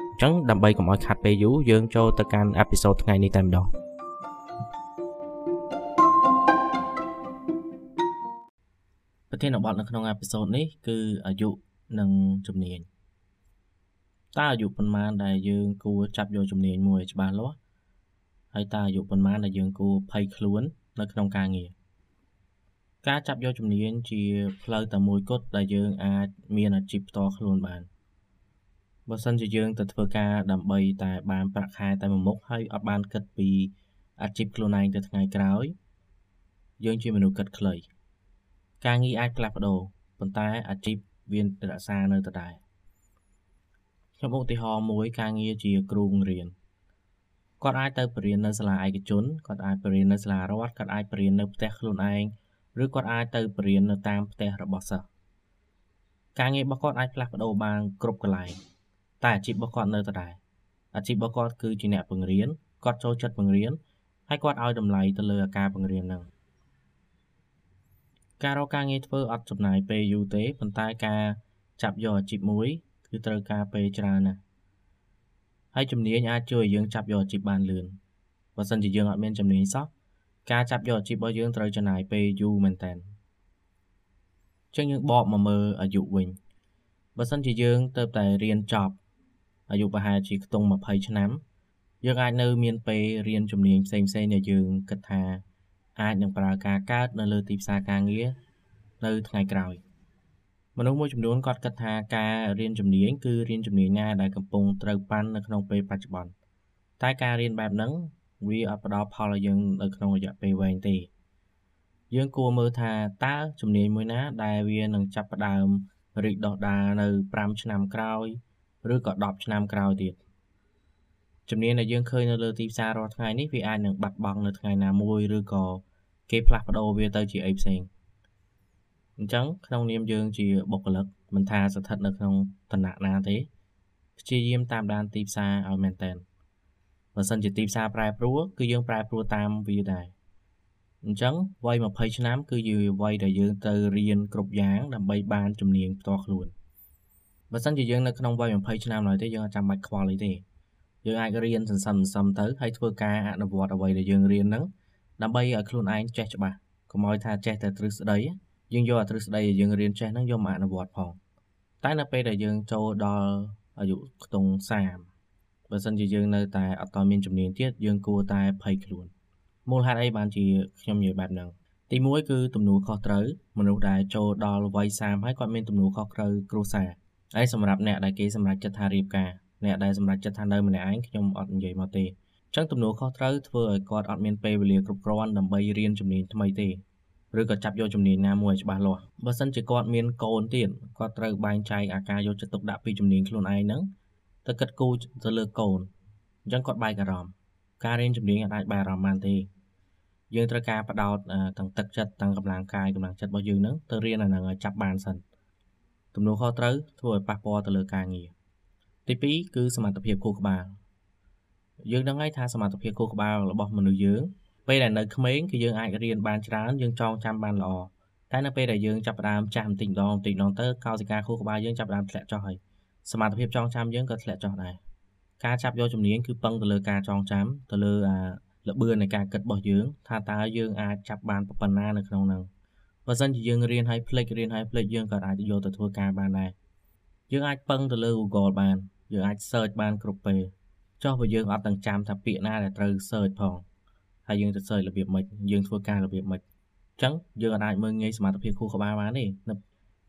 ញ្ចឹងដើម្បីកុំឲ្យខាត់ពេលយូរយើងចូលទៅកាន់អេពីសូតថ្ងៃនេះតែម្ដងប្រធានបទនៅក្នុងអេពីសូតនេះគឺអាយុនិងជំនាញតើអាយុប៉ុន្មានដែលយើងគួរចាប់យកជំនាញមួយច្បាស់លាស់ហើយតើអាយុប៉ុន្មានដែលយើងគួរភ័យខ្លួននៅក្នុងការងារការចាប់យកជំនាញជាផ្លូវតែមួយគត់ដែលយើងអាចមានអាជីពផ្ទាល់ខ្លួនបាន បើសិនជាយើងទៅធ្វើការដើម្បីតែបានប្រាក់ខែតែមួយមុខហើយអត់បានគិតពីអាជីពខ្លួនឯងទៅថ្ងៃក្រោយ យើងជាមនុស្សគិតខ្លីការងារអាចផ្លាស់ប្ដូរប៉ុន្តែអាជីពវារក្សានៅដដែលខ្ញុំឧទាហរណ៍មួយការងារជាគ្រូបង្រៀនគាត់អាចទៅបរៀននៅសាលាឯកជនគាត់អាចបរៀននៅសាលារដ្ឋគាត់អាចបរៀននៅផ្ទះខ្លួនឯងឬគាត់អាចទៅបរៀននៅតាមផ្ទះរបស់សិស្សការងាររបស់គាត់អាចផ្លាស់ប្ដូរបានគ្រប់កន្លែង តែអាជីពរបស់គាត់នៅដដែលអាជីពរបស់គាត់គឺជាអ្នកបង្រៀនគាត់ចូលចិត្តបង្រៀនហើយគាត់ឲ្យតម្លៃទៅលើការបង្រៀនហ្នឹងការរកការងារធ្វើអត់ចំណាយពេលយូរទេប៉ុន្តែការចាប់យកអាជីពមួយគឺត្រូវការពេលច្រើនណាស់ហើយជំនាញអាចជួយឲ្យយើងចាប់យកអាជីពបានលឿនបើសិនជាយើងអត់មានជំនាញសោះការចាប់យកអាជីពរបស់យើងត្រូវចំណាយពេលយូរមែនតើអញ្ចឹងយើងបកមកមើលអាយុវិញបើសិនជាយើងទៅតែរៀនចប់ អាយុប្រហែលជាខ្ទង់20ឆ្នាំយើងអាចនៅមានពេលរៀនជំនាញផ្សេងផ្សេងដែលយើងគិតថាអាចនឹងប្រើការកើតនៅលើទីផ្សារការងារនៅថ្ងៃក្រោយមនុស្សមួយចំនួនគាត់គិតថាការរៀនជំនាញគឺរៀនជំនាញណាដែលកំពុងត្រូវប៉ាន់នៅក្នុងពេលបច្ចុប្បន្នតែការរៀនបែបហ្នឹងវាអត់ផ្ដល់ផលឲ្យយើងនៅក្នុងរយៈពេលវែងទេយើងគួរមើលថាតើជំនាញមួយណាដែលវានឹងចាប់ផ្ដើមរីកដុះដាលនៅ5ឆ្នាំក្រោយ ឬក៏10ឆ្នាំក្រោយទៀតជំនាញដែលយើងឃើញនៅលើទីផ្សាររាល់ថ្ងៃនេះវាអាចនឹងបាត់បង់នៅថ្ងៃណាមួយឬក៏គេផ្លាស់ប្ដូរវាទៅជាអីផ្សេងអញ្ចឹងក្នុងនាមយើងជាបុគ្គលិកមិនថាស្ថិតនៅក្នុងឋានៈណាទេព្យាយាមតាមដានទីផ្សារឲ្យមែនតើបើសិនជាទីផ្សារប្រែប្រួលគឺយើងប្រែប្រួលតាមវាដែរអញ្ចឹងវ័យ20ឆ្នាំគឺជាវ័យដែលយើងទៅរៀនគ្រប់យ៉ាងដើម្បីបានជំនាញផ្ទាល់ខ្លួន បើសិនជាយើងនៅក្នុងវ័យ20ឆ្នាំឡើយទេយើងអាចចាំបាច់ខ្វល់អីទេយើងអាចរៀនសន្សំសន្សំទៅហើយធ្វើការអនុវត្តអ្វីដែលយើងរៀនហ្នឹងដើម្បីឲ្យខ្លួនឯងចេះច្បាស់កុំឲ្យថាចេះតែទ្រឹស្ដីយើងយកអាទ្រឹស្ដីដែលយើងរៀនចេះហ្នឹងយកមកអនុវត្តផង តែនៅពេលដែលយើងចូលដល់អាយុខ្ទង់30បើសិនជាយើងនៅតែអត់តមានជំនាញទៀតយើងគួរតែភ័យខ្លួនមូលហេតុអីបានជាខ្ញុំនិយាយបែបហ្នឹងទី1គឺទំនួលខុសត្រូវមនុស្សដែលចូលដល់វ័យ30ហើយគាត់មានទំនួលខុសត្រូវគ្រួសារ ហើយសម្រាប់អ្នកដែលគេសម្រេចចិត្តថារៀបការអ្នកដែលសម្រេចចិត្តថានៅម្នាក់ឯងខ្ញុំអត់និយាយមកទេអញ្ចឹងទំនួលខុសត្រូវធ្វើឲ្យគាត់អត់មានពេលវេលាគ្រប់គ្រាន់ដើម្បីរៀនជំនាញថ្មីទេឬក៏ចាប់យកជំនាញណាមួយច្បាស់លាស់បើសិនជាគាត់មានកូនទៀតគាត់ត្រូវបែងចែកអាការយកចិត្តទុកដាក់ពីជំនាញខ្លួនឯងហ្នឹងទៅគិតគូរទៅលើកូនអញ្ចឹងគាត់បែកអារម្មណ៍ការរៀនជំនាញអាចបែកអារម្មណ៍បានទេយើងត្រូវការបដោតទាំងទឹកចិត្តទាំងកម្លាំងកាយកម្លាំងចិត្តរបស់យើងហ្នឹងទៅរៀនអាហ្នឹងឲ្យចាប់បានសិន ទំនួលខុសត្រូវធ្វើឲ្យប៉ះពាល់ទៅលើការងារទី2គឺសមត្ថភាពខួរក្បាលយើងដឹងហើយថាសមត្ថភាពខួរក្បាលរបស់មនុស្សយើងពេលដែលនៅក្មេងគឺយើងអាចរៀនបានច្រើនយើងចងចាំបានល្អតែនៅពេលដែលយើងចាប់ផ្ដើមចាស់បន្តិចម្ដងបន្តិចម្ដងទៅកោសិកាខួរក្បាលយើងចាប់ផ្ដើមធ្លាក់ចុះហើយសមត្ថភាពចងចាំយើងក៏ធ្លាក់ចុះដែរការចាប់យកជំនាញគឺពឹងទៅលើការចងចាំទៅលើអាល្បឿននៃការគិតរបស់យើង ថាតើយើងអាចចាប់បានប៉ុណ្ណានៅក្នុងហ្នឹង បើសិនជាយើងរៀនឲ្យភ្លេចរៀនឲ្យភ្លេចយើងក៏អាចយកទៅធ្វើការបានដែរយើងអាចពឹងទៅលើ Google បានយើងអាច search បានគ្រប់ពេលចុះបើយើងអត់ទាំងចាំថាពាក្យណាដែលត្រូវ search ផងហើយយើងទៅ search របៀបម៉េចយើងធ្វើការរបៀបម៉េចអញ្ចឹងយើងអាចមើលងាយសមត្ថភាពខួរក្បាលបានទេនៅ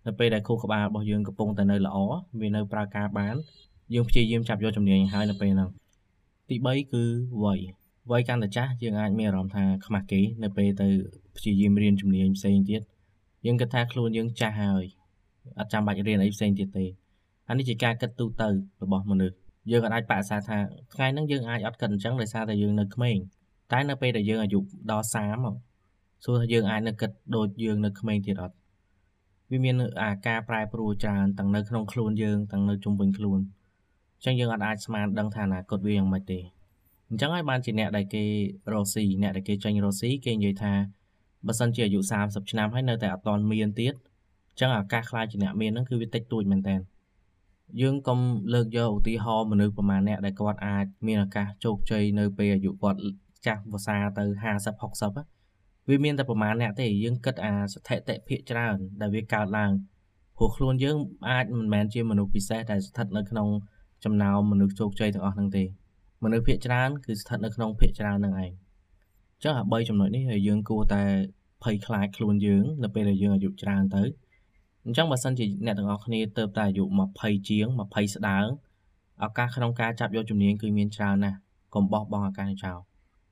នៅពេលដែលខួរក្បាលរបស់យើងកំពុងតែនៅល្អវានៅប្រើការបានយើងព្យាយាមចាប់យកជំនាញហើយនៅពេលហ្នឹងទី3គឺវ័យវ័យកាន់តែចាស់យើងអាចមានអារម្មណ៍ថាខ្មាស់គេនៅពេលទៅ ព្យាយាមរៀនជំនាញផ្សេងទៀតយើងគិតថាខ្លួនយើងចាស់ហើយអត់ចាំបាច់រៀនអីផ្សេងទៀតទេអានេះជាការគិតទូទៅរបស់មនុស្សយើងអាចបដិសេធថាថ្ងៃហ្នឹងយើងអាចអត់គិតអញ្ចឹងដោយសារតែយើងនៅក្មេងតែនៅពេលដែលយើងអាយុដល់30មកសួរថាយើងអាចនៅគិតដូចយើងនៅក្មេងទៀតអត់វាមានអាការប្រែប្រួលច្រើនទាំងនៅក្នុងខ្លួនយើងទាំងនៅជុំវិញខ្លួនអញ្ចឹងយើងអត់អាចស្មានដឹងថាអនាគតវាយ៉ាងម៉េចទេអញ្ចឹងហើយបានជាអ្នកដែលគេរកស៊ីអ្នកដែលគេចេញរកស៊ីគេនិយាយថា បើសិនជាអាយុ30ឆ្នាំហើយនៅតែអត់ទាន់មានទៀតអញ្ចឹងឱកាសខ្លាចជាអ្នកមានហ្នឹងគឺវាតិចតួចមែនតើយើងកុំលើកយកឧទាហរណ៍មនុស្សប្រមាណអ្នកដែលគាត់អាចមានឱកាសជោគជ័យនៅពេលអាយុគាត់ចាស់វស្សាទៅ50 60វាមានតែប្រមាណអ្នកទេយើងគិតអាស្ថិតិភាគច្រើន ដែលវាកើតឡើងព្រោះខ្លួនយើងអាចមិនមែនជាមនុស្សពិសេសដែលស្ថិតនៅក្នុងចំណោមមនុស្សជោគជ័យទាំងអស់ហ្នឹងទេមនុស្សភាគច្រើនគឺស្ថិតនៅក្នុងភាគច្រើនហ្នឹងឯង ចឹងអា3ចំណុចនេះយើងគួរតែភ័យខ្លាចខ្លួនយើងនៅពេលដែលយើងអាយុច្រើនទៅអញ្ចឹងបើសិនជាអ្នកទាំងអស់គ្នាទៅតែអាយុ20ជាង20ស្ដើងឱកាសក្នុងការចាប់យកជំនាញគឺមានច្រើនណាស់កុំបោះបង់ឱកាសនេះចោល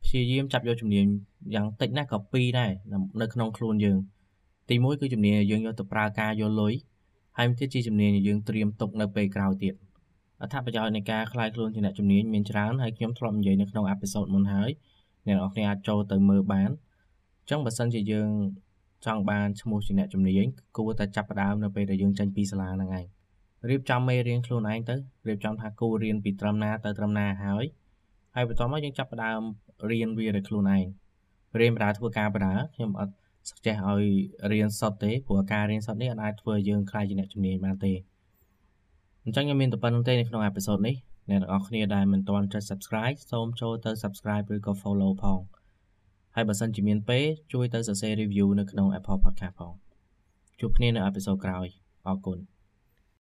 ព្យាយាមចាប់យកជំនាញយ៉ាងតិចណាស់ក៏2ដែរនៅក្នុងខ្លួនយើង ទី1គឺជំនាញយើងយកទៅប្រើការយកលុយហើយមួយទៀតជាជំនាញយើងត្រៀមទុកនៅពេលក្រោយទៀតអត្ថប្រយោជន៍នៃការខ្លាយខ្លួនជាអ្នកជំនាញមានច្រើនហើយខ្ញុំធ្លាប់និយាយនៅក្នុងអេពីសូតមុនហើយ អ្នកនរគ្នាអាចចូលទៅមើលបានអញ្ចឹងបើសិនជាយើងចង់បានឈ្មោះជាអ្នកជំនាញគួរតែចាប់ផ្ដើមនៅពេលដែលយើងចេញពីសាលាហ្នឹងឯងរៀបចំមេរៀនខ្លួនឯងទៅរៀបចំថាគួររៀនពីត្រឹមណាទៅត្រឹមណាហើយហើយបន្ទាប់មកយើងចាប់ផ្ដើមរៀនវាដោយខ្លួនឯងរៀនបណ្ដាធ្វើការបដាខ្ញុំអត់សុខចេះឲ្យរៀនសុទ្ធទេព្រោះការរៀនសុទ្ធនេះអាចធ្វើឲ្យយើងខ្លាយជាអ្នកជំនាញបានទេ អញ្ចឹងខ្ញុំមានតែប៉ុណ្្នឹងទេនៅក្នុងអេពីសូតនេះអ្នកទាំងអស់គ្នាដែលមិនទាន់ចុច Subscribe សូមចូលទៅ Subscribe ឬក៏ Follow ផងហើយបើសិនជាមានពេលជួយទៅសរសេរ review នៅក្នុង Apple Podcast ផងជួបគ្នានៅអេពីសូតក្រោយអរគុណ